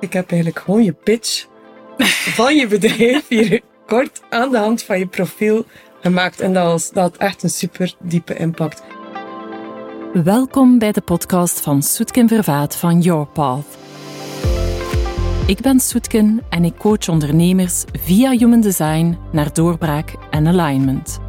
Ik heb eigenlijk gewoon je pitch van je bedrijf hier kort aan de hand van je profiel gemaakt. En dat, was, dat had echt een super diepe impact. Welkom bij de podcast van Soetken Vervaat van Your Path. Ik ben Soetken en ik coach ondernemers via Human Design naar doorbraak en alignment.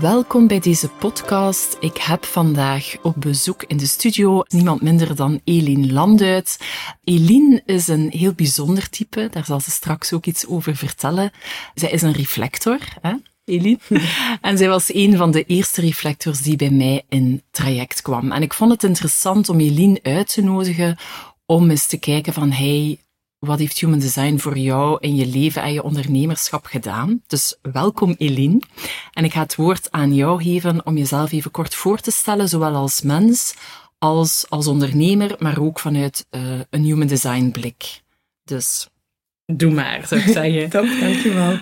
Welkom bij deze podcast. Ik heb vandaag op bezoek in de studio niemand minder dan Eline Landuit. Eline is een heel bijzonder type, daar zal ze straks ook iets over vertellen. Zij is een reflector, hè? Eline. En zij was een van de eerste reflectors die bij mij in traject kwam. En ik vond het interessant om Eline uit te nodigen om eens te kijken van, hey, wat heeft Human Design voor jou in je leven en je ondernemerschap gedaan? Dus welkom Eline. En ik ga het woord aan jou geven om jezelf even kort voor te stellen, zowel als mens als als ondernemer, maar ook vanuit uh, een Human Design blik. Dus doe maar, zou ik zeggen. Top, dankjewel.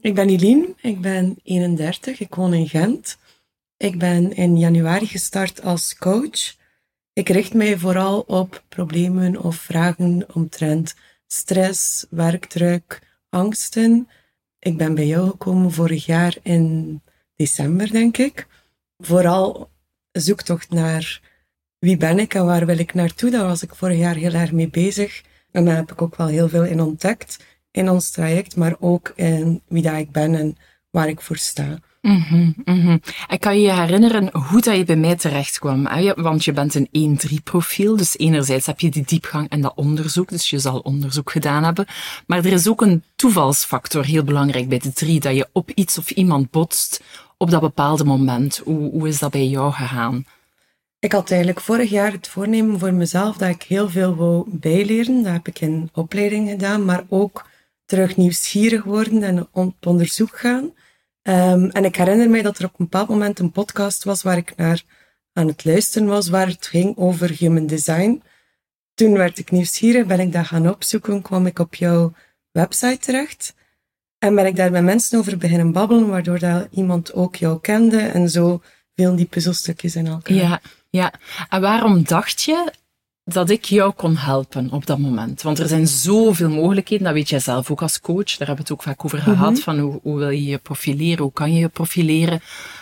Ik ben Eline, ik ben 31, ik woon in Gent. Ik ben in januari gestart als coach. Ik richt mij vooral op problemen of vragen omtrent stress, werkdruk, angsten. Ik ben bij jou gekomen vorig jaar in december, denk ik. Vooral zoektocht naar wie ben ik en waar wil ik naartoe. Daar was ik vorig jaar heel erg mee bezig. En daar heb ik ook wel heel veel in ontdekt in ons traject, maar ook in wie dat ik ben en waar ik voor sta. Mm -hmm, kan je je herinneren hoe dat je bij mij terecht kwam? Want je bent een 1-3 profiel, dus enerzijds heb je die diepgang en dat onderzoek, dus je zal onderzoek gedaan hebben. Maar er is ook een toevalsfactor heel belangrijk bij de 3, dat je op iets of iemand botst op dat bepaalde moment. Hoe, hoe is dat bij jou gegaan? Ik had eigenlijk vorig jaar het voornemen voor mezelf dat ik heel veel wou bijleren. Dat heb ik in opleiding gedaan, maar ook terug nieuwsgierig worden en op onderzoek gaan. Um, en ik herinner mij dat er op een bepaald moment een podcast was waar ik naar aan het luisteren was, waar het ging over human design. Toen werd ik nieuwsgierig, ben ik dat gaan opzoeken, kwam ik op jouw website terecht. En ben ik daar met mensen over beginnen babbelen, waardoor dat iemand ook jou kende en zo veel die puzzelstukjes in elkaar. Ja, ja. En waarom dacht je dat ik jou kon helpen op dat moment. Want er zijn zoveel mogelijkheden, dat weet jij zelf ook als coach. Daar hebben we het ook vaak over gehad, mhm. van hoe, hoe wil je je profileren, hoe kan je je profileren.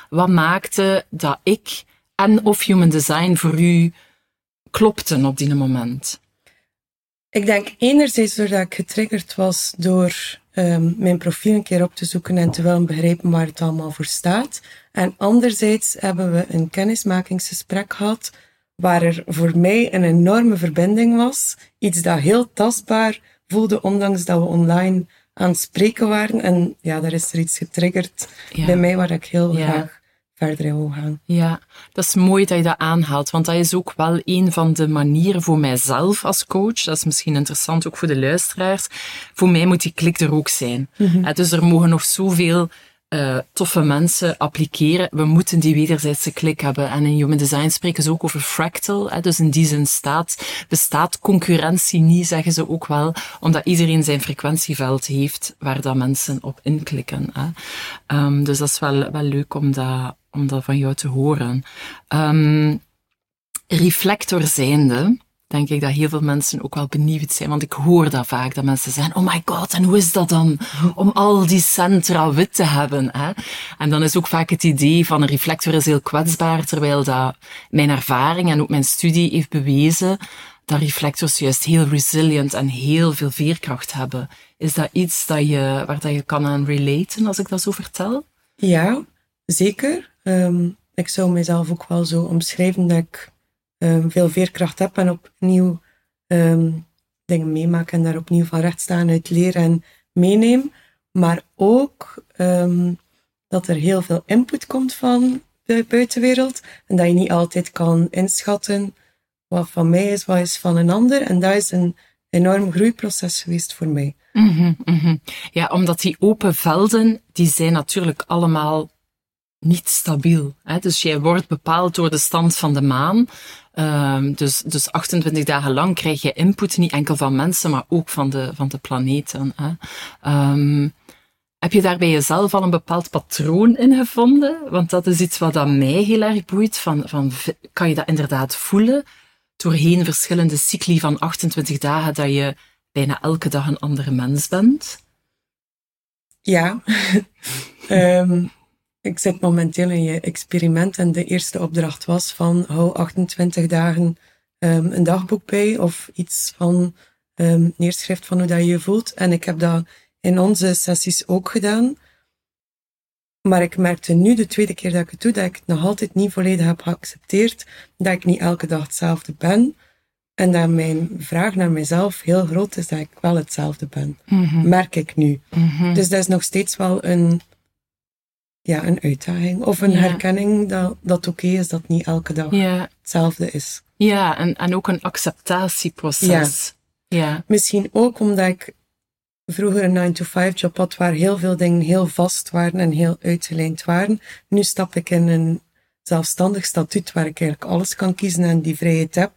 Wat maakte dat ik en of Human Design voor u klopten op die moment? Ik denk enerzijds doordat ik getriggerd was door um, mijn profiel een keer op te zoeken en te willen begrijpen waar het allemaal voor staat. En anderzijds hebben we een kennismakingsgesprek gehad waar er voor mij een enorme verbinding was. Iets dat heel tastbaar voelde, ondanks dat we online aan het spreken waren. En ja, daar is er iets getriggerd bij mij waar ik heel graag verder in wil gaan. Ja, dat is mooi dat je dat aanhaalt, want dat is ook wel een van de manieren voor mijzelf als coach. Dat is misschien interessant ook voor de luisteraars. Voor mij moet die klik er ook zijn. Mhm. Dus er mogen nog zoveel uh, toffe mensen appliceren. We moeten die wederzijdse klik hebben. En in Human Design spreken ze ook over fractal. Dus in die zin staat, bestaat concurrentie niet, zeggen ze ook wel, omdat iedereen zijn frequentieveld heeft waar dat mensen op inklikken. Hè. Um, dus dat is wel, wel leuk om dat, om dat van jou te horen. Um, reflector zijnde, denk ik dat heel veel mensen ook wel benieuwd zijn. Want ik hoor dat vaak, dat mensen zeggen, oh my god, en hoe is dat dan om al die centra wit te hebben? Hè? En dan is ook vaak het idee van een reflector is heel kwetsbaar, terwijl dat mijn ervaring en ook mijn studie heeft bewezen dat reflectors juist heel resilient en heel veel veerkracht hebben. Is dat iets dat je, waar dat je kan aan relaten als ik dat zo vertel? Ja, zeker. Um, ik zou mezelf ook wel zo omschrijven dat ik um, veel veerkracht heb en opnieuw um, dingen meemaak en daar opnieuw van recht staan uit leren en meeneem. Maar ook um, dat er heel veel input komt van de buitenwereld en dat je niet altijd kan inschatten wat van mij is, wat is van een ander. En dat is een enorm groeiproces geweest voor mij. Mm -hmm, Ja, omdat die open velden, die zijn natuurlijk allemaal niet stabiel. Hè? Dus jij wordt bepaald door de stand van de maan. Um, dus, dus 28 dagen lang krijg je input, niet enkel van mensen, maar ook van de, van de planeten. Hè? Um, heb je daar bij jezelf al een bepaald patroon in gevonden? Want dat is iets wat aan mij heel erg boeit. Van, van, kan je dat inderdaad voelen? doorheen verschillende cycli van 28 dagen dat je bijna elke dag een andere mens bent? Ja. um, ik zit momenteel in je experiment en de eerste opdracht was van hou 28 dagen um, een dagboek bij of iets van um, neerschrift van hoe dat je je voelt. En ik heb dat in onze sessies ook gedaan. Maar ik merkte nu, de tweede keer dat ik het doe, dat ik het nog altijd niet volledig heb geaccepteerd. Dat ik niet elke dag hetzelfde ben. En dat mijn vraag naar mezelf heel groot is dat ik wel hetzelfde ben. Mhm. Merk ik nu. Mhm. Dus dat is nog steeds wel een, ja, een uitdaging. Of een Ja. herkenning dat dat oké is dat niet elke dag Ja, hetzelfde is. ja en, en ook een acceptatieproces. Ja. Misschien ook omdat ik vroeger een 9-to-5 job had waar heel veel dingen heel vast waren en heel uitgelijnd waren. Nu stap ik in een zelfstandig statuut waar ik eigenlijk alles kan kiezen en die vrijheid heb.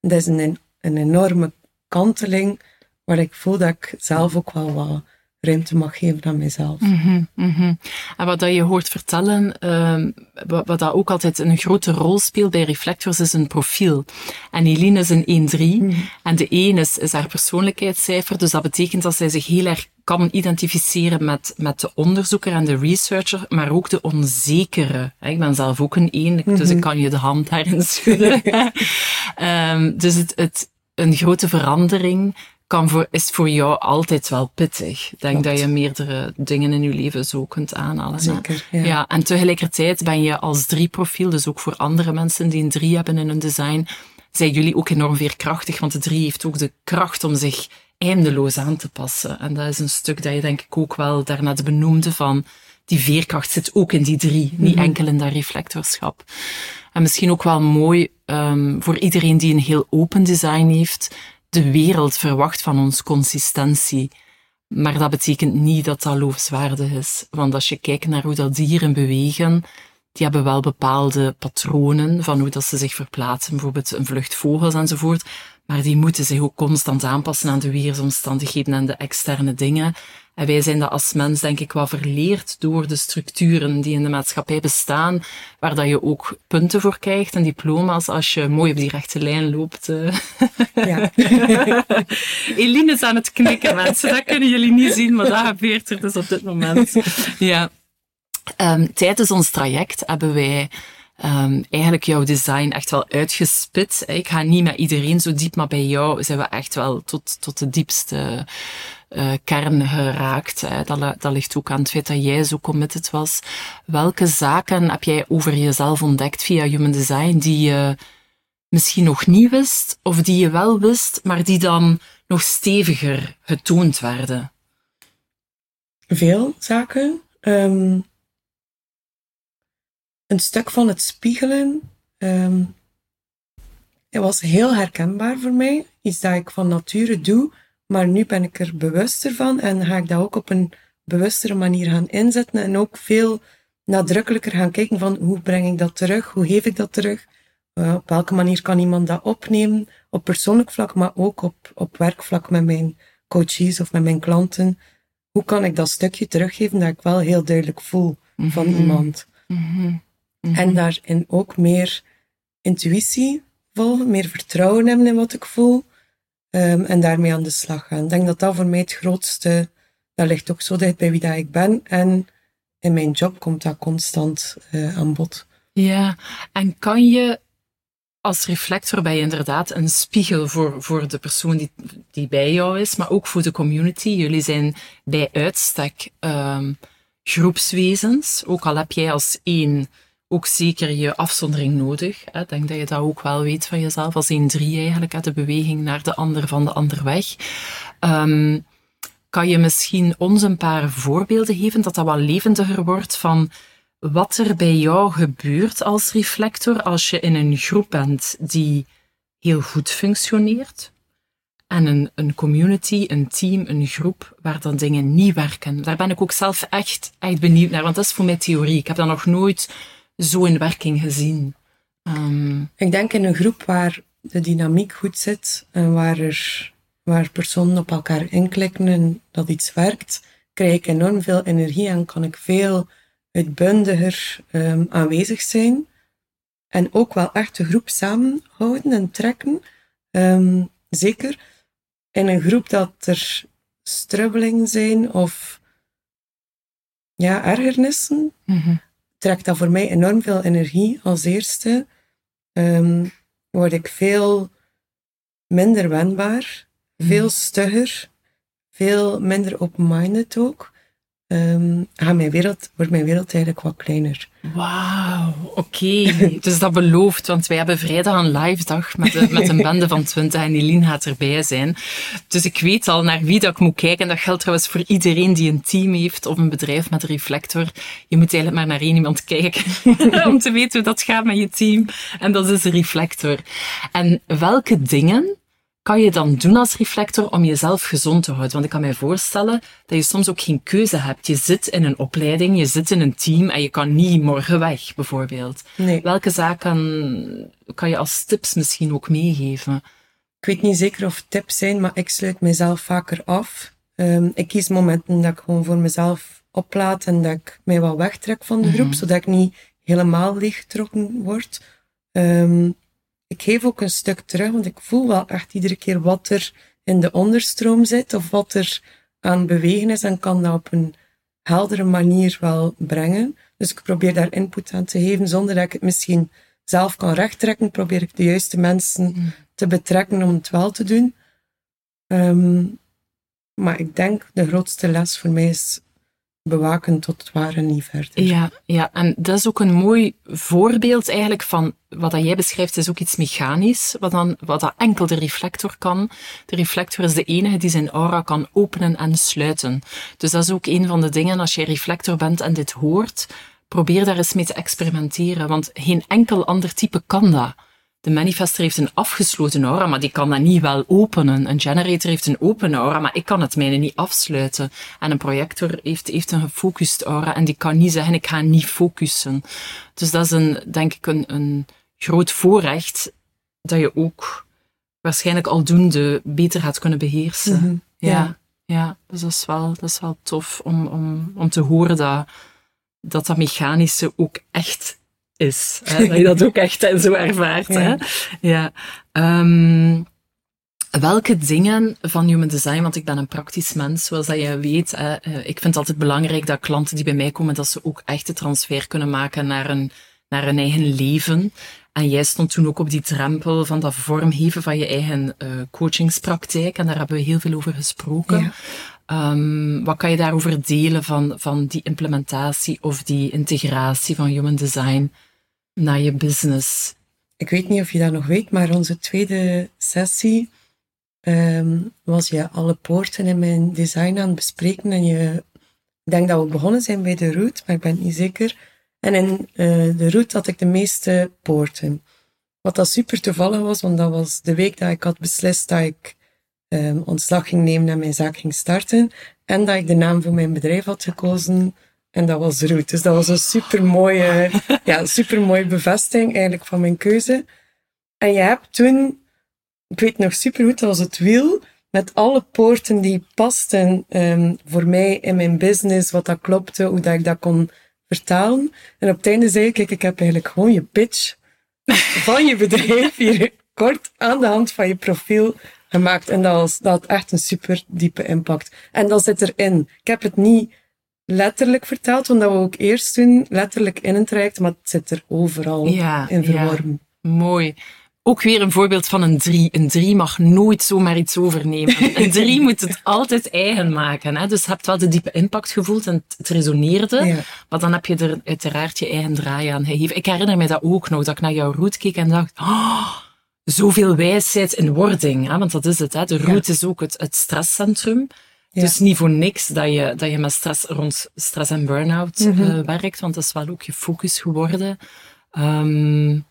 Dat is een, een enorme kanteling waar ik voel dat ik zelf ook wel wat ruimte mag geven aan mezelf. Mhm, mhm. En wat dat je hoort vertellen, ehm, wat, dat ook altijd een grote rol speelt bij Reflectors, is een profiel. En Eline is een 1-3 en de 1 is, is haar persoonlijkheidscijfer, dus dat betekent dat zij zich heel erg kan identificeren met, met de onderzoeker en de researcher, maar ook de onzekere. Ik ben zelf ook een 1, dus ik kan je de hand daarin schudden. Ehm, dus het, het, een grote verandering kan voor, is voor jou altijd wel pittig. Ik denk Klopt. dat je meerdere dingen in je leven zo kunt aanhalen. Zeker, ja. Ja, en tegelijkertijd ben je als drie profiel, dus ook voor andere mensen die een drie hebben in hun design, zijn jullie ook enorm veerkrachtig, want de drie heeft ook de kracht om zich eindeloos aan te passen. En dat is een stuk dat je denk ik ook wel daarnet benoemde van, die veerkracht zit ook in die drie, niet enkel in dat reflectorschap. En misschien ook wel mooi um, voor iedereen die een heel open design heeft, de wereld verwacht van ons consistentie. Maar dat betekent niet dat dat loofswaardig is. Want als je kijkt naar hoe dat dieren bewegen, die hebben wel bepaalde patronen van hoe dat ze zich verplaatsen, bijvoorbeeld een vlucht vogels enzovoort. Maar die moeten zich ook constant aanpassen aan de weersomstandigheden en de externe dingen. En wij zijn dat als mens denk ik wel verleerd door de structuren die in de maatschappij bestaan, waar dat je ook punten voor krijgt en diploma's als je mooi op die rechte lijn loopt. eh. Ja. Eline is aan het knikken, mensen. Dat kunnen jullie niet zien, maar dat gebeurt er dus op dit moment. Ja. Ehm, tijdens ons traject hebben wij ehm, eigenlijk jouw design echt wel uitgespit. Ik ga niet met iedereen zo diep, maar bij jou zijn we echt wel tot, tot de diepste eh, kern geraakt. Hè. Dat, li- dat ligt ook aan het feit dat jij zo committed was. Welke zaken heb jij over jezelf ontdekt via Human Design die je misschien nog niet wist, of die je wel wist, maar die dan nog steviger getoond werden? Veel zaken. Ehm, een stuk van het spiegelen. ehm, het was heel herkenbaar voor mij. Iets dat ik van nature doe, maar nu ben ik er bewuster van en ga ik dat ook op een bewustere manier gaan inzetten en ook veel nadrukkelijker gaan kijken van hoe breng ik dat terug, hoe geef ik dat terug, Eh, op welke manier kan iemand dat opnemen, op persoonlijk vlak, maar ook op, op werkvlak met mijn coaches of met mijn klanten. Hoe kan ik dat stukje teruggeven dat ik wel heel duidelijk voel van iemand? En daarin ook meer intuïtie volgen, meer vertrouwen hebben in wat ik voel. ehm, en daarmee aan de slag gaan. Ik denk dat dat voor mij het grootste, dat ligt ook zo dicht bij wie dat ik ben. En in mijn job komt dat constant eh, aan bod. Ja, en kan je als reflector ben je inderdaad een spiegel voor, voor de persoon die, die bij jou is, maar ook voor de community. Jullie zijn bij uitstek ehm, groepswezens, ook al heb jij als één ook zeker je afzondering nodig. Ik denk dat je dat ook wel weet van jezelf, als één drie eigenlijk, de beweging naar de ander van de ander weg. Ehm, kan je misschien ons een paar voorbeelden geven, dat dat wat levendiger wordt van wat er bij jou gebeurt als reflector als je in een groep bent die heel goed functioneert en een, een community, een team, een groep waar dan dingen niet werken. Daar ben ik ook zelf echt, echt benieuwd naar, want dat is voor mij theorie. Ik heb dat nog nooit zo in werking gezien. Ehm, Ik denk in een groep waar de dynamiek goed zit en waar, er, waar personen op elkaar inklikken en dat iets werkt, krijg ik enorm veel energie en kan ik veel uitbundiger ehm, aanwezig zijn. En ook wel echt de groep samenhouden en trekken. Um, zeker in een groep dat er strubbelingen zijn of ja, ergernissen, mm trekt dat voor mij enorm veel energie als eerste. Um, word ik veel minder wendbaar, veel mhm. stugger, veel minder open-minded ook um, mijn wereld, wordt mijn wereld eigenlijk wat kleiner. Wauw, oké. dus dat belooft, want wij hebben vrijdag een live dag met, met een bende van 20 en Eline gaat erbij zijn. Dus ik weet al naar wie dat ik moet kijken. Dat geldt trouwens voor iedereen die een team heeft of een bedrijf met een reflector. Je moet eigenlijk maar naar één iemand kijken om te weten hoe dat gaat met je team. En dat is een reflector. En welke dingen kan je dan doen als reflector om jezelf gezond te houden? Want ik kan mij voorstellen dat je soms ook geen keuze hebt. Je zit in een opleiding, je zit in een team en je kan niet morgen weg, bijvoorbeeld. Nee. Welke zaken kan je als tips misschien ook meegeven? Ik weet niet zeker of tips zijn, maar ik sluit mezelf vaker af. Um, ik kies momenten dat ik gewoon voor mezelf oplaat en dat ik mij wat wegtrek van de groep, mhm. zodat ik niet helemaal leeggetrokken word. Um, ik geef ook een stuk terug, want ik voel wel echt iedere keer wat er in de onderstroom zit of wat er aan bewegen is en kan dat op een heldere manier wel brengen. Dus ik probeer daar input aan te geven zonder dat ik het misschien zelf kan rechttrekken. Probeer ik de juiste mensen mm. te betrekken om het wel te doen. Um, maar ik denk de grootste les voor mij is bewaken tot het ware niet verder. Ja, ja, en dat is ook een mooi voorbeeld eigenlijk van wat dat jij beschrijft, is ook iets mechanisch, wat, dan, wat dat enkel de reflector kan. De reflector is de enige die zijn aura kan openen en sluiten. Dus dat is ook een van de dingen, als je reflector bent en dit hoort, probeer daar eens mee te experimenteren, want geen enkel ander type kan dat. De manifester heeft een afgesloten aura, maar die kan dat niet wel openen. Een generator heeft een open aura, maar ik kan het mijne niet afsluiten. En een projector heeft, heeft een gefocust aura en die kan niet zeggen, ik ga niet focussen. Dus dat is een, denk ik een, een groot voorrecht dat je ook waarschijnlijk aldoende beter gaat kunnen beheersen. Mhm. ja. ja. dus dat is wel, dat is wel tof om, om, om te horen dat, dat dat mechanische ook echt is. Hè? Dat je dat ook echt zo ervaart. Ja. Hè? ja. Um, welke dingen van human design, want ik ben een praktisch mens, zoals dat je weet. Hè, eh, ik vind het altijd belangrijk dat klanten die bij mij komen, dat ze ook echt de transfer kunnen maken naar een, naar hun eigen leven. En jij stond toen ook op die drempel van dat vormgeven van je eigen uh, coachingspraktijk. En daar hebben we heel veel over gesproken. Ja. Um, wat kan je daarover delen van, van die implementatie of die integratie van human design naar je business? Ik weet niet of je dat nog weet, maar onze tweede sessie um, was je alle poorten in mijn design aan het bespreken. En je, ik denk dat we begonnen zijn bij de route, maar ik ben niet zeker. En in uh, de route had ik de meeste poorten. Wat dat super toevallig was, want dat was de week dat ik had beslist dat ik um, ontslag ging nemen en mijn zaak ging starten. En dat ik de naam voor mijn bedrijf had gekozen en dat was Roet. Dus dat was een super mooie, ja, super mooie bevestiging eigenlijk van mijn keuze. En je hebt toen, ik weet nog super goed, dat was het wiel met alle poorten die pasten um, voor mij in mijn business, wat dat klopte, hoe dat ik dat kon vertalen. En op het einde zei ik, ik heb eigenlijk gewoon je pitch van je bedrijf hier kort aan de hand van je profiel gemaakt. En dat, was, dat had echt een super diepe impact. En dat zit erin. Ik heb het niet letterlijk verteld, want dat we ook eerst doen, letterlijk in een traject, maar het zit er overal in verworven. Ja, mooi. Ook weer een voorbeeld van een drie. Een drie mag nooit zomaar iets overnemen. Een drie moet het altijd eigen maken. Hè? Dus je hebt wel de diepe impact gevoeld en het resoneerde. Maar dan heb je er uiteraard je eigen draai aan gegeven. Ik herinner me dat ook nog, dat ik naar jouw route keek en dacht... Oh, zoveel wijsheid in wording. Hè? Want dat is het. Hè? De route is ook het, het stresscentrum. Dus niet voor niks dat je, dat je met stress rond stress en burn-out mm werkt, want dat is wel ook je focus geworden. Um,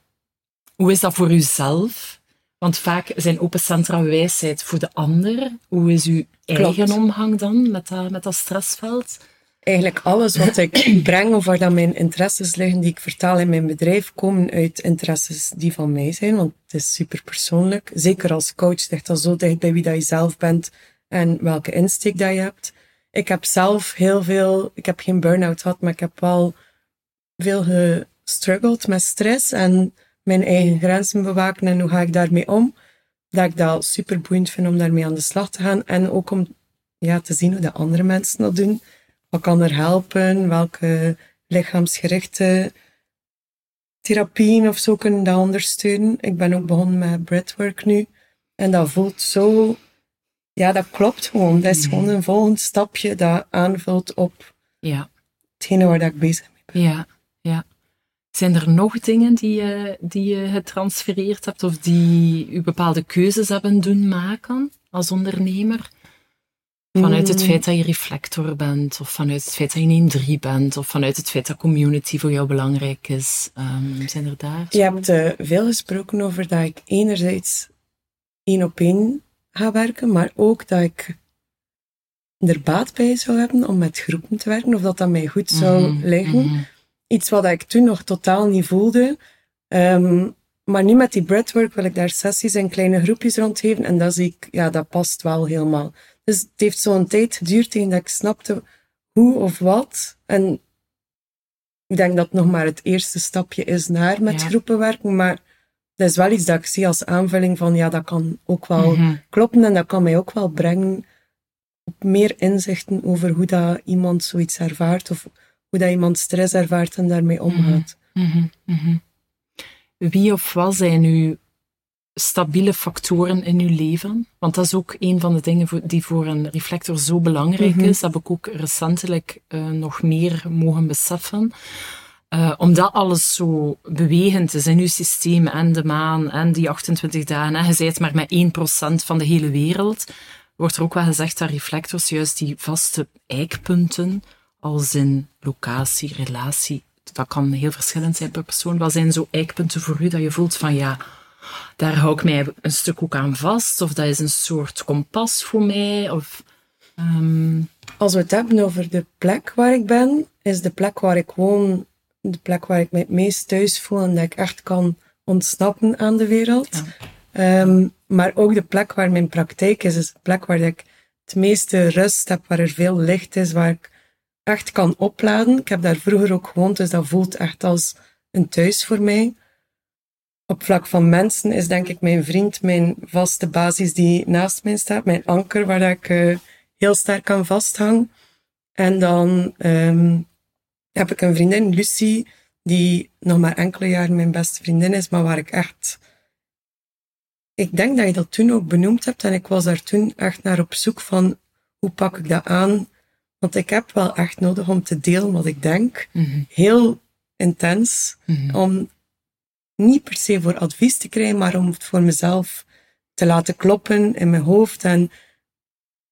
hoe is dat voor uzelf? Want vaak zijn open centra wijsheid voor de ander. Hoe is uw eigen omgang dan met dat, met dat stressveld? Eigenlijk alles wat ik breng of waar dan mijn interesses liggen die ik vertaal in mijn bedrijf, komen uit interesses die van mij zijn, want het is super persoonlijk. Zeker als coach ligt dat zo dicht bij wie dat je zelf bent, en welke insteek dat je hebt. Ik heb zelf heel veel, ik heb geen burn-out gehad, maar ik heb wel veel gestruggeld met stress en mijn eigen grenzen bewaken en hoe ga ik daarmee om. Dat ik dat super boeiend vind om daarmee aan de slag te gaan. En ook om ja, te zien hoe de andere mensen dat doen. Wat kan er helpen? Welke lichaamsgerichte therapieën of zo kunnen dat ondersteunen? Ik ben ook begonnen met breathwork nu. En dat voelt zo... Ja, dat klopt gewoon. Dat is gewoon een volgend stapje dat aanvult op Ja, hetgene waar dat ik bezig mee ben. ja, ja. Zijn er nog dingen die je, die je getransfereerd hebt of die u bepaalde keuzes hebben doen maken als ondernemer? Vanuit het Mm. feit dat je reflector bent, of vanuit het feit dat je 1-3 bent, of vanuit het feit dat community voor jou belangrijk is. Ehm, zijn er daar? Je hebt eh, veel gesproken over dat ik enerzijds één op één ga werken, maar ook dat ik er baat bij zou hebben om met groepen te werken, of dat dat mij goed zou Mhm, liggen. mhm. Iets wat ik toen nog totaal niet voelde. Ehm, maar nu met die breathwork wil ik daar sessies in kleine groepjes rondgeven en dat zie ik, ja, dat past wel helemaal. Dus het heeft zo'n tijd geduurd dat ik snapte hoe of wat. En ik denk dat het nog maar het eerste stapje is naar met Ja. groepen werken, maar dat is wel iets dat ik zie als aanvulling van, ja, dat kan ook wel Mhm. kloppen en dat kan mij ook wel brengen op meer inzichten over hoe dat iemand zoiets ervaart of hoe dat iemand stress ervaart en daarmee omgaat. Mhm, mhm. Wie of wat zijn uw stabiele factoren in uw leven? Want dat is ook een van de dingen die voor een reflector zo belangrijk Mhm. is. Dat heb ik ook recentelijk eh, nog meer mogen beseffen. Eh, omdat alles zo bewegend is in uw systeem en de maan en die 28 dagen. En je bent maar met 1% van de hele wereld. Wordt er ook wel gezegd dat reflectors juist die vaste eikpunten, als in locatie, relatie, dat kan heel verschillend zijn per persoon. Wat zijn zo eikpunten voor u dat je voelt van ja, daar hou ik mij een stuk ook aan vast? Of dat is een soort kompas voor mij? Of, ehm, Als we het hebben over de plek waar ik ben, is de plek waar ik woon de plek waar ik me het meest thuis voel en dat ik echt kan ontsnappen aan de wereld. Ja. Ehm, maar ook de plek waar mijn praktijk is, is de plek waar ik het meeste rust heb, waar er veel licht is, waar ik echt kan opladen. Ik heb daar vroeger ook gewoond, dus dat voelt echt als een thuis voor mij. Op vlak van mensen is denk ik mijn vriend mijn vaste basis die naast mij staat, mijn anker waar ik eh, heel sterk aan vasthang. En dan ehm, heb ik een vriendin, Lucie, die nog maar enkele jaren mijn beste vriendin is, maar waar ik echt... Ik denk dat je dat toen ook benoemd hebt en ik was daar toen echt naar op zoek van hoe pak ik dat aan. Want ik heb wel echt nodig om te delen wat ik denk. mhm, Heel intens. mhm. Om niet per se voor advies te krijgen, maar om het voor mezelf te laten kloppen in mijn hoofd en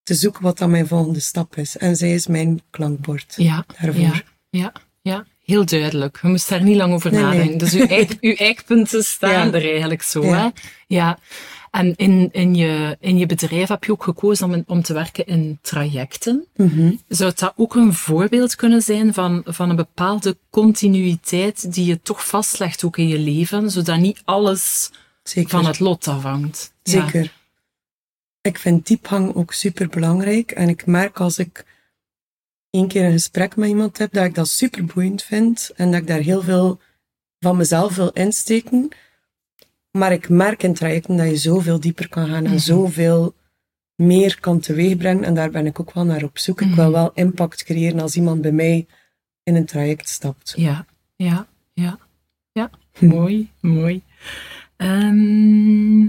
te zoeken wat dan mijn volgende stap is. En zij is mijn klankbord Ja, daarvoor. ja, ja, ja, heel duidelijk. Je moest daar niet lang over Nee, nee. nadenken. Dus uw, eik, uw eikpunten staan Ja. er eigenlijk zo. Ja. Hè? Ja. En in, in, je, in je bedrijf heb je ook gekozen om, in- om te werken in trajecten. Mhm. Zou dat ook een voorbeeld kunnen zijn van, van een bepaalde continuïteit die je toch vastlegt ook in je leven, zodat niet alles Zeker. van het lot afhangt? Ja. Zeker. Ik vind diepgang ook super belangrijk. En ik merk als ik één keer een gesprek met iemand heb, dat ik dat super boeiend vind. En dat ik daar heel veel van mezelf wil insteken. Maar ik merk in trajecten dat je zoveel dieper kan gaan en Mhm. zoveel meer kan teweegbrengen. En daar ben ik ook wel naar op zoek. Ik wil Mhm. wel impact creëren als iemand bij mij in een traject stapt. Ja, ja, ja. Ja, Hm. mooi, mooi. Ehm,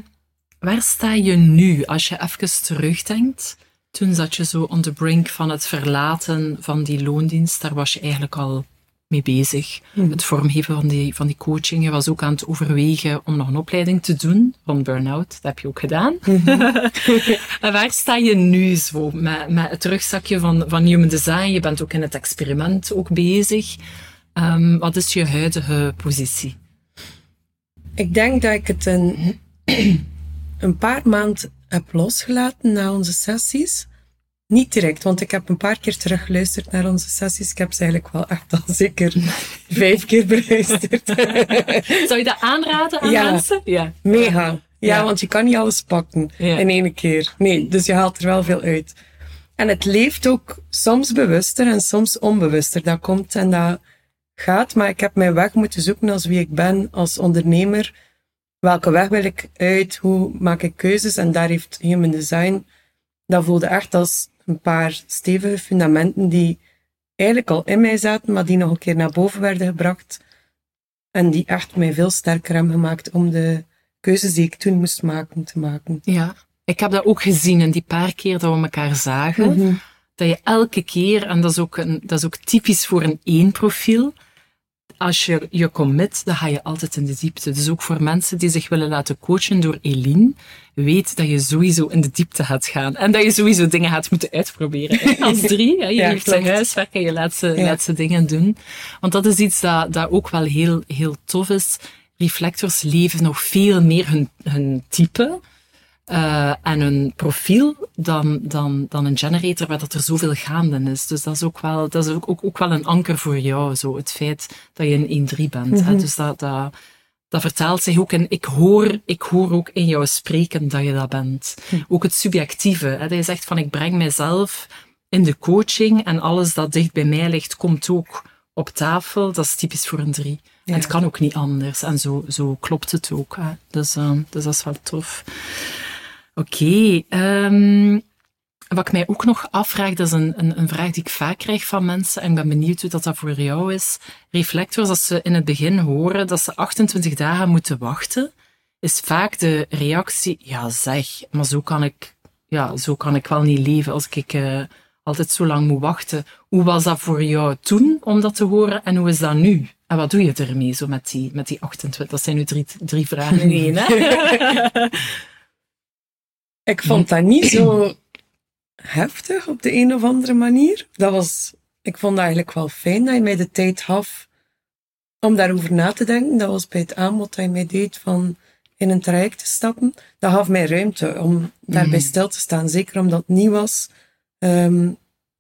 waar sta je nu als je even terugdenkt? Toen zat je zo on the brink van het verlaten van die loondienst. Daar was je eigenlijk al mee bezig. Mhm. Het vormgeven van die, van die coaching. Je was ook aan het overwegen om nog een opleiding te doen van burn-out. Dat heb je ook gedaan. en waar sta je nu zo met, met het rugzakje van, van human design? Je bent ook in het experiment ook bezig. Ehm, wat is je huidige positie? Ik denk dat ik het een, een paar maanden heb losgelaten na onze sessies. Niet direct, want ik heb een paar keer teruggeluisterd naar onze sessies. Ik heb ze eigenlijk wel echt al zeker vijf keer beluisterd. Zou je dat aanraden aan Ja. mensen? Ja. Mega. Ja, Ja. want je kan niet alles pakken Ja. in één keer. Nee, dus je haalt er wel veel uit. En het leeft ook soms bewuster en soms onbewuster. Dat komt en dat gaat, maar ik heb mijn weg moeten zoeken als wie ik ben als ondernemer. Welke weg wil ik uit? Hoe maak ik keuzes? En daar heeft human design, dat voelde echt als een paar stevige fundamenten die eigenlijk al in mij zaten, maar die nog een keer naar boven werden gebracht. En die echt mij veel sterker hebben gemaakt om de keuzes die ik toen moest maken, te maken. Ja, ik heb dat ook gezien in die paar keer dat we elkaar zagen. Mhm. Dat je elke keer, en dat is ook, een, dat is ook typisch voor een één profiel, als je je commit, dan ga je altijd in de diepte. Dus ook voor mensen die zich willen laten coachen door Eline, weet dat je sowieso in de diepte gaat gaan. En dat je sowieso dingen gaat moeten uitproberen. hè. Als drie, hè. je Ja, heeft zijn huiswerk en je laat ze, Ja. laat ze dingen doen. Want dat is iets dat, dat ook wel heel, heel tof is. Reflectors leven nog veel meer hun, hun type eh, en hun profiel dan, dan, dan een generator waar dat er zoveel gaande is. Dus dat is ook wel, dat is ook, ook, ook wel een anker voor jou, zo het feit dat je een 1-3 bent. hè. Dus dat, dat, dat vertaalt zich ook in, ik hoor, ik hoor ook in jou spreken dat je dat bent. Ook het subjectieve, hè, dat je zegt van ik breng mijzelf in de coaching en alles dat dicht bij mij ligt komt ook op tafel. Dat is typisch voor een 3. En het kan ook niet anders. En zo, zo klopt het ook. Hè. Dus, eh, dus dat is wel tof. Oké. ehm, wat ik mij ook nog afvraag, dat is een, een, een vraag die ik vaak krijg van mensen. En ik ben benieuwd hoe dat, dat voor jou is. Reflectors, als ze in het begin horen dat ze 28 dagen moeten wachten, is vaak de reactie, ja zeg, maar zo kan ik, ja, zo kan ik wel niet leven als ik eh, altijd zo lang moet wachten. Hoe was dat voor jou toen om dat te horen en hoe is dat nu? En wat doe je ermee zo met die, met die 28? Dat zijn nu drie, drie vragen in één, hè? Ik vond dat niet zo heftig op de een of andere manier. Dat was, ik vond dat eigenlijk wel fijn dat je mij de tijd gaf om daarover na te denken. Dat was bij het aanbod dat je mij deed van in een traject te stappen. Dat gaf mij ruimte om daarbij stil te staan. Zeker omdat het nieuw was. Ehm,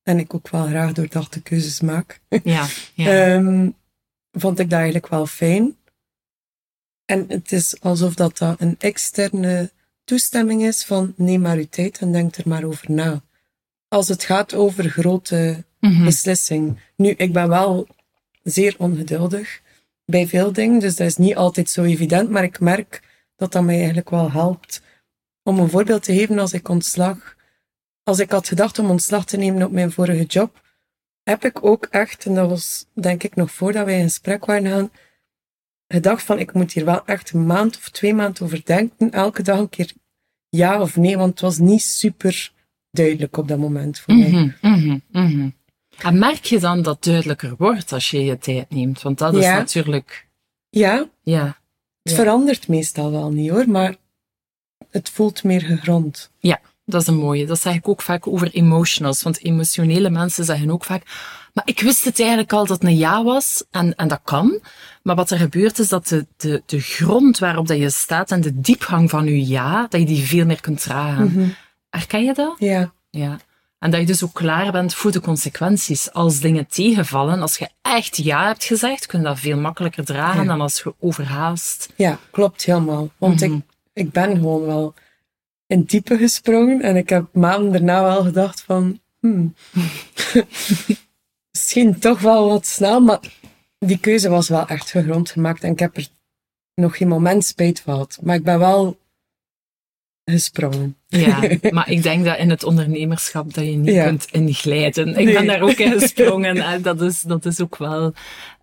en ik ook wel graag doordachte keuzes maak. Ja, ja. Ehm, vond ik dat eigenlijk wel fijn. En het is alsof dat, dat een externe toestemming is van neem maar uw tijd en denk er maar over na. Als het gaat over grote Mhm. beslissingen. Nu, ik ben wel zeer ongeduldig bij veel dingen, dus dat is niet altijd zo evident, maar ik merk dat dat mij eigenlijk wel helpt. Om een voorbeeld te geven, als ik ontslag, als ik had gedacht om ontslag te nemen op mijn vorige job, heb ik ook echt, en dat was denk ik nog voordat wij in gesprek waren gaan, gedacht van ik moet hier wel echt een maand of twee maanden over denken, elke dag een keer ja of nee, want het was niet super duidelijk op dat moment voor mij. Mhm. En merk je dan dat het duidelijker wordt als je je tijd neemt? Want dat is Ja. natuurlijk, Ja, ja, het Ja. verandert meestal wel niet hoor, maar het voelt meer gegrond. ja, dat is een mooie. Dat zeg ik ook vaak over emotionals. Want emotionele mensen zeggen ook vaak, maar ik wist het eigenlijk al dat het een ja was. En, en dat kan. Maar wat er gebeurt is dat de, de, de grond waarop dat je staat en de diepgang van je ja, dat je die veel meer kunt dragen. Herken je dat? Ja, Ja. En dat je dus ook klaar bent voor de consequenties. Als dingen tegenvallen, als je echt ja hebt gezegd, kun je dat veel makkelijker dragen Ja. dan als je overhaast. ja, klopt helemaal. Want Mhm. ik, ik ben gewoon wel in diepe gesprongen en ik heb maanden daarna wel gedacht van, hmm, misschien toch wel wat snel, maar die keuze was wel echt gegrond gemaakt en ik heb er nog geen moment spijt van gehad. Maar ik ben wel gesprongen. Ja, maar ik denk dat in het ondernemerschap dat je niet Ja. kunt inglijden. Ik Nee. ben daar ook in gesprongen en dat is, dat is ook wel...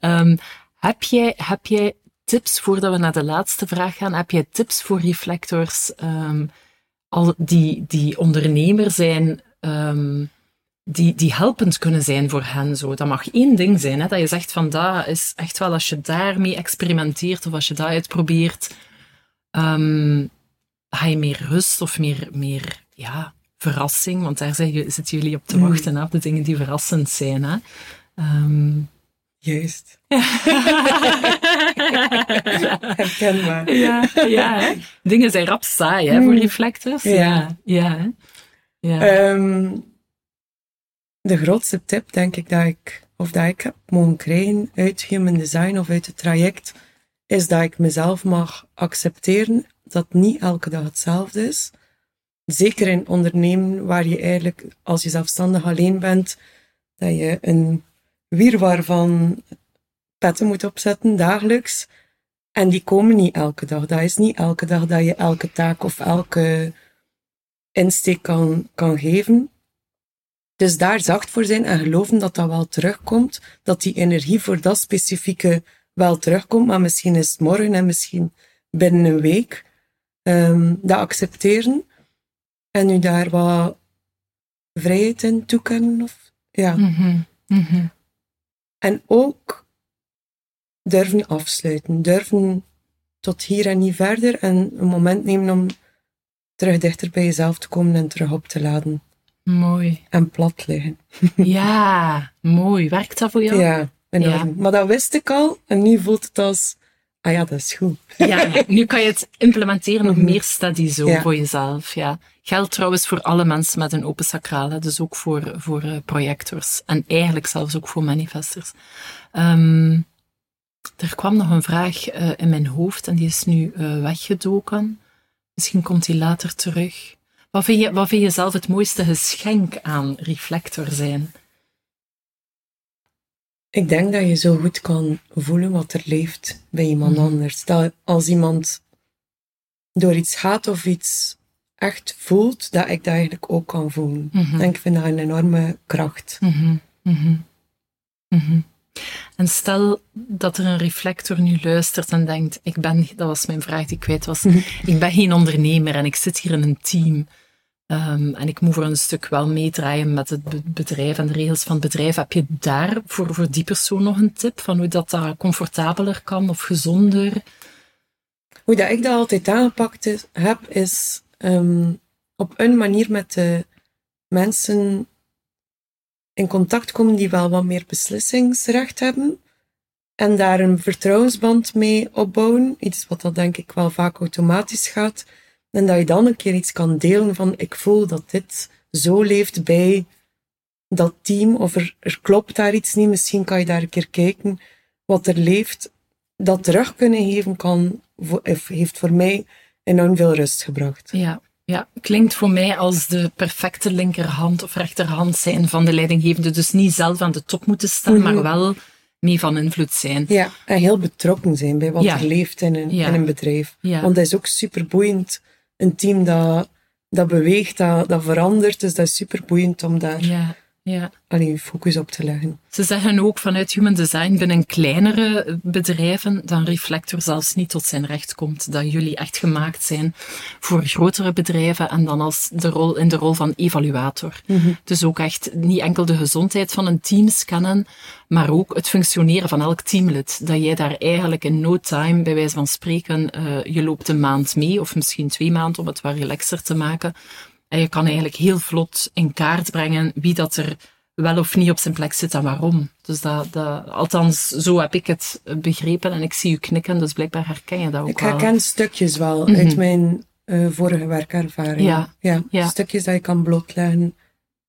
Ehm, heb, jij, heb jij tips, voordat we naar de laatste vraag gaan, heb jij tips voor reflectors ehm, al die, die ondernemer zijn, ehm, die, die helpend kunnen zijn voor hen? Zo. Dat mag één ding zijn, hè, dat je zegt van dat is echt wel als je daarmee experimenteert of als je dat uitprobeert, ehm, ga je meer rust of meer, meer ja, verrassing, want daar zijn, je- zitten jullie op te Mm. wachten, hè, op de dingen die verrassend zijn. Hè? Ehm, Juist. Herkenbaar. ja, ja hè? dingen zijn rap saai hè, voor Mm. reflectors. Ja. Ja, ja. hè. ja. Ehm, de grootste tip, denk ik, dat ik, of dat ik heb mogen krijgen uit Human Design of uit het traject, is dat ik mezelf mag accepteren dat niet elke dag hetzelfde is. Zeker in ondernemen waar je eigenlijk, als je zelfstandig alleen bent, dat je een wirwar van petten moet opzetten dagelijks. En die komen niet elke dag. Dat is niet elke dag dat je elke taak of elke insteek kan, kan geven. Dus daar zacht voor zijn en geloven dat dat wel terugkomt. Dat die energie voor dat specifieke wel terugkomt. Maar misschien is het morgen en misschien binnen een week. Um, dat accepteren. En nu daar wat vrijheid in toekennen. Of, ja. Mhm, mhm. En ook durven afsluiten. Durven tot hier en niet verder. En een moment nemen om terug dichter bij jezelf te komen en terug op te laden. Mooi. En plat liggen. Ja, mooi. Werkt dat voor jou? Ja, enorm. Maar dat wist ik al. En nu voelt het als, ah ja, dat is goed. Ja, nu kan je het implementeren nog Mhm. meer steady zo Ja. voor jezelf. Ja. Geldt trouwens voor alle mensen met een open sacraal, hè. dus ook voor, voor eh, projectors. En eigenlijk zelfs ook voor manifestors. Ehm, er kwam nog een vraag eh, in mijn hoofd en die is nu eh, weggedoken. Misschien komt die later terug. Wat vind, je, wat vind je zelf het mooiste geschenk aan reflector zijn? Ik denk dat je zo goed kan voelen wat er leeft bij iemand Mhm. anders. Dat als iemand door iets gaat of iets echt voelt, dat ik dat eigenlijk ook kan voelen. Mhm. En ik vind dat een enorme kracht. Mhm, mhm. En stel dat er een reflector nu luistert en denkt, ik ben, dat was mijn vraag die ik kwijt was, ik ben geen ondernemer en ik zit hier in een team. Ehm, en ik moet voor een stuk wel meedraaien met het be- bedrijf en de regels van het bedrijf. Heb je daar voor, die persoon nog een tip van hoe dat, dat comfortabeler kan of gezonder? Hoe dat ik dat altijd aangepakt heb, is ehm, op een manier met de mensen in contact komen die wel wat meer beslissingsrecht hebben. En daar een vertrouwensband mee opbouwen. Iets wat dat denk ik wel vaak automatisch gaat. En dat je dan een keer iets kan delen van ik voel dat dit zo leeft bij dat team. Of er, er klopt daar iets niet. Misschien kan je daar een keer kijken wat er leeft. Dat terug kunnen geven kan, heeft voor mij enorm veel rust gebracht. Ja, ja, klinkt voor mij als de perfecte linkerhand of rechterhand zijn van de leidinggevende. Dus niet zelf aan de top moeten staan, Mhm. maar wel mee van invloed zijn. Ja, en heel betrokken zijn bij wat Ja. er leeft in een, Ja. in een bedrijf. Ja. Want dat is ook super boeiend. Een team dat, dat beweegt, dat, dat verandert. Dus dat is super boeiend om daar Ja, ja. alleen focus op te leggen. Ze zeggen ook vanuit human design binnen kleinere bedrijven dan Reflector zelfs niet tot zijn recht komt. Dat jullie echt gemaakt zijn voor grotere bedrijven en dan als de rol, in de rol van evaluator. Dus ook echt niet enkel de gezondheid van een team scannen, maar ook het functioneren van elk teamlid. Dat jij daar eigenlijk in no time, bij wijze van spreken, eh, je loopt een maand mee, of misschien twee maanden om het wat relaxer te maken. En je kan eigenlijk heel vlot in kaart brengen wie dat er wel of niet op zijn plek zit en waarom. Dus dat, dat, althans, zo heb ik het begrepen en ik zie u knikken, dus blijkbaar herken je dat ook Ik wel. herken stukjes wel Mhm. uit mijn eh, vorige werkervaring. Ja, Ja, ja. Stukjes dat je kan blootleggen.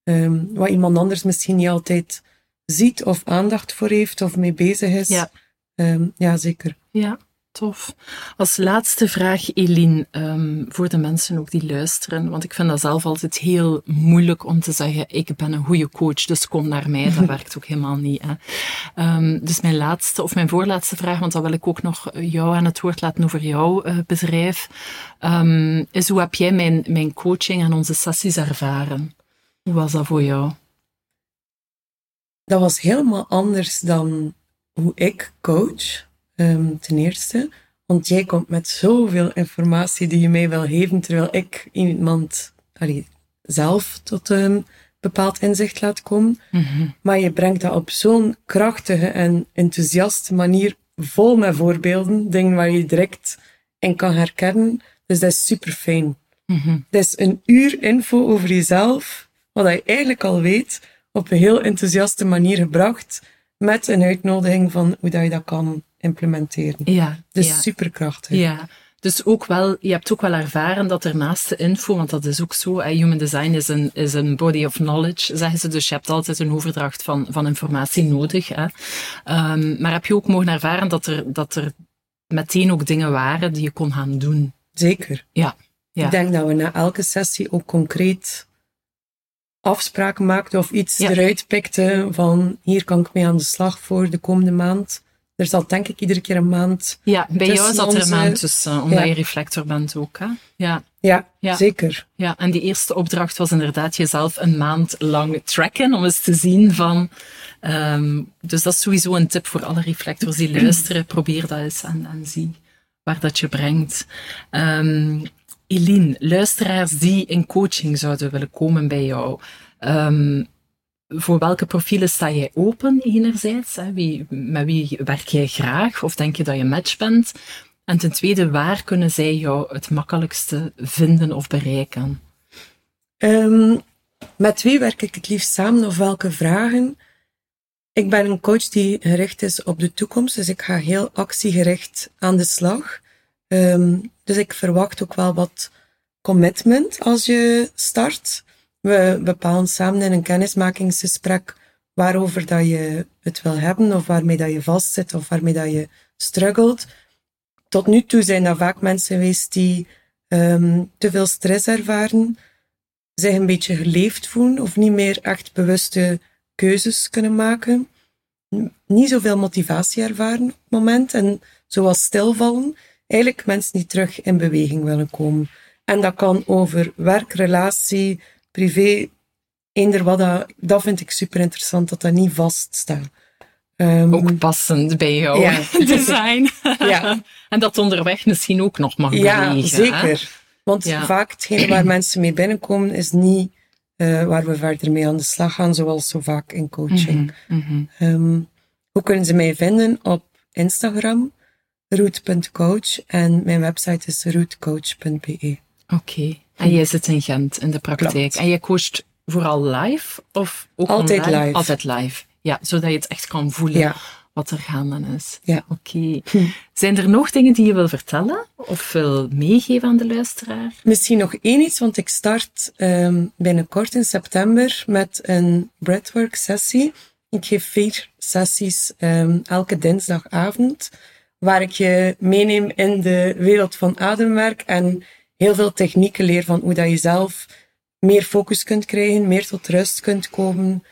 ehm, wat iemand anders misschien niet altijd ziet of aandacht voor heeft of mee bezig is. Ja. Ehm, ja, zeker. Ja, tof. Als laatste vraag, Eline, ehm, voor de mensen ook die luisteren, want ik vind dat zelf altijd heel moeilijk om te zeggen, ik ben een goede coach, dus kom naar mij. Dat werkt ook helemaal niet. Hè. Ehm, dus mijn laatste, of mijn voorlaatste vraag, want dan wil ik ook nog jou aan het woord laten over jouw eh, bedrijf, ehm, is hoe heb jij mijn, mijn coaching en onze sessies ervaren? Hoe was dat voor jou? Dat was helemaal anders dan hoe ik coach, ehm, ten eerste. Want jij komt met zoveel informatie die je mij wil geven, terwijl ik iemand allee, zelf tot een bepaald inzicht laat komen. Mhm. Maar je brengt dat op zo'n krachtige en enthousiaste manier, vol met voorbeelden, dingen waar je direct in kan herkennen. Dus dat is super fijn. Mhm. Dat is een uur info over jezelf, wat je eigenlijk al weet, op een heel enthousiaste manier gebracht, met een uitnodiging van hoe dat je dat kan implementeren. Ja, Dus ja. super krachtig. Ja, dus ook wel, je hebt ook wel ervaren dat er naast de info, want dat is ook zo, human design is een, is een body of knowledge, zeggen ze, dus je hebt altijd een overdracht van, van informatie nodig. Hè. Ehm, maar heb je ook mogen ervaren dat er, dat er meteen ook dingen waren die je kon gaan doen? Zeker. Ja, ja. Ik denk dat we na elke sessie ook concreet afspraken maakten of iets Ja. eruit pikten van hier kan ik mee aan de slag voor de komende maand. Er zat denk ik iedere keer een maand. Ja, bij jou zat er een maand tussen, omdat je reflector bent ook. Hè? Ja. Ja, ja, zeker. Ja, en die eerste opdracht was inderdaad jezelf een maand lang tracken om eens te zien van. Um, dus dat is sowieso een tip voor alle reflectors die luisteren. Probeer dat eens en, en zie waar dat je brengt. Um, Eline, luisteraars die in coaching zouden willen komen bij jou. Um, voor welke profielen sta jij open enerzijds? Wie, met wie werk jij graag? Of denk je dat je match bent? En ten tweede, waar kunnen zij jou het makkelijkste vinden of bereiken? Um, met wie werk ik het liefst samen of welke vragen? Ik ben een coach die gericht is op de toekomst, dus ik ga heel actiegericht aan de slag. Um, dus ik verwacht ook wel wat commitment als je start. We bepalen samen in een kennismakingsgesprek waarover dat je het wil hebben, of waarmee dat je vastzit, of waarmee dat je struggelt. Tot nu toe zijn dat vaak mensen geweest die um, te veel stress ervaren, zich een beetje geleefd voelen, of niet meer echt bewuste keuzes kunnen maken. Niet zoveel motivatie ervaren op het moment, en zoals stilvallen. Eigenlijk mensen die terug in beweging willen komen. En dat kan over werk, relatie, privé, eender wat, dat, dat vind ik super interessant, dat dat niet vaststaat. Um, ook passend bij jouw ja. design. ja. en dat onderweg misschien ook nog mag bewegen. Ja, zeker. Want vaak hetgene waar mensen mee binnenkomen is niet uh, waar we verder mee aan de slag gaan, zoals zo vaak in coaching. Mm -hmm. um, hoe kunnen ze mij vinden? Op Instagram, root.coach en mijn website is rootcoach.be. Oké. En jij zit in Gent in de praktijk. En jij coacht vooral live of ook Altijd live. Altijd live. Ja, zodat je het echt kan voelen wat er gaande is. Ja. Oké. Hm. Zijn er nog dingen die je wil vertellen of wil meegeven aan de luisteraar? Misschien nog één iets, want ik start um, binnenkort in september met een breathwork sessie. Ik geef vier sessies um, elke dinsdagavond, waar ik je meeneem in de wereld van ademwerk en heel veel technieken leer van hoe dat je zelf meer focus kunt krijgen, meer tot rust kunt komen.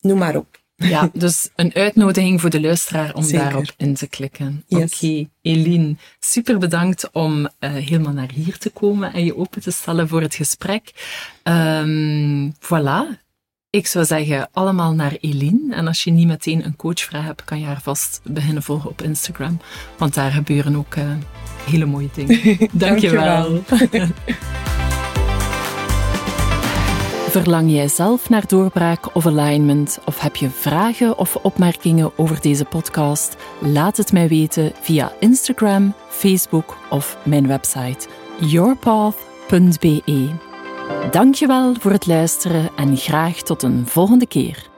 Noem maar op. Ja, dus een uitnodiging voor de luisteraar om daarop in te klikken. Oké, okay. Eline, super bedankt om uh, helemaal naar hier te komen en je open te stellen voor het gesprek. Um, voilà. Ik zou zeggen, allemaal naar Eline. En als je niet meteen een coachvraag hebt, kan je haar vast beginnen volgen op Instagram. Want daar gebeuren ook uh, hele mooie dingen. Dankjewel. Dankjewel. Verlang jij zelf naar doorbraak of alignment? Of heb je vragen of opmerkingen over deze podcast? Laat het mij weten via Instagram, Facebook of mijn website yourpath.be. Dankjewel voor het luisteren en graag tot een volgende keer.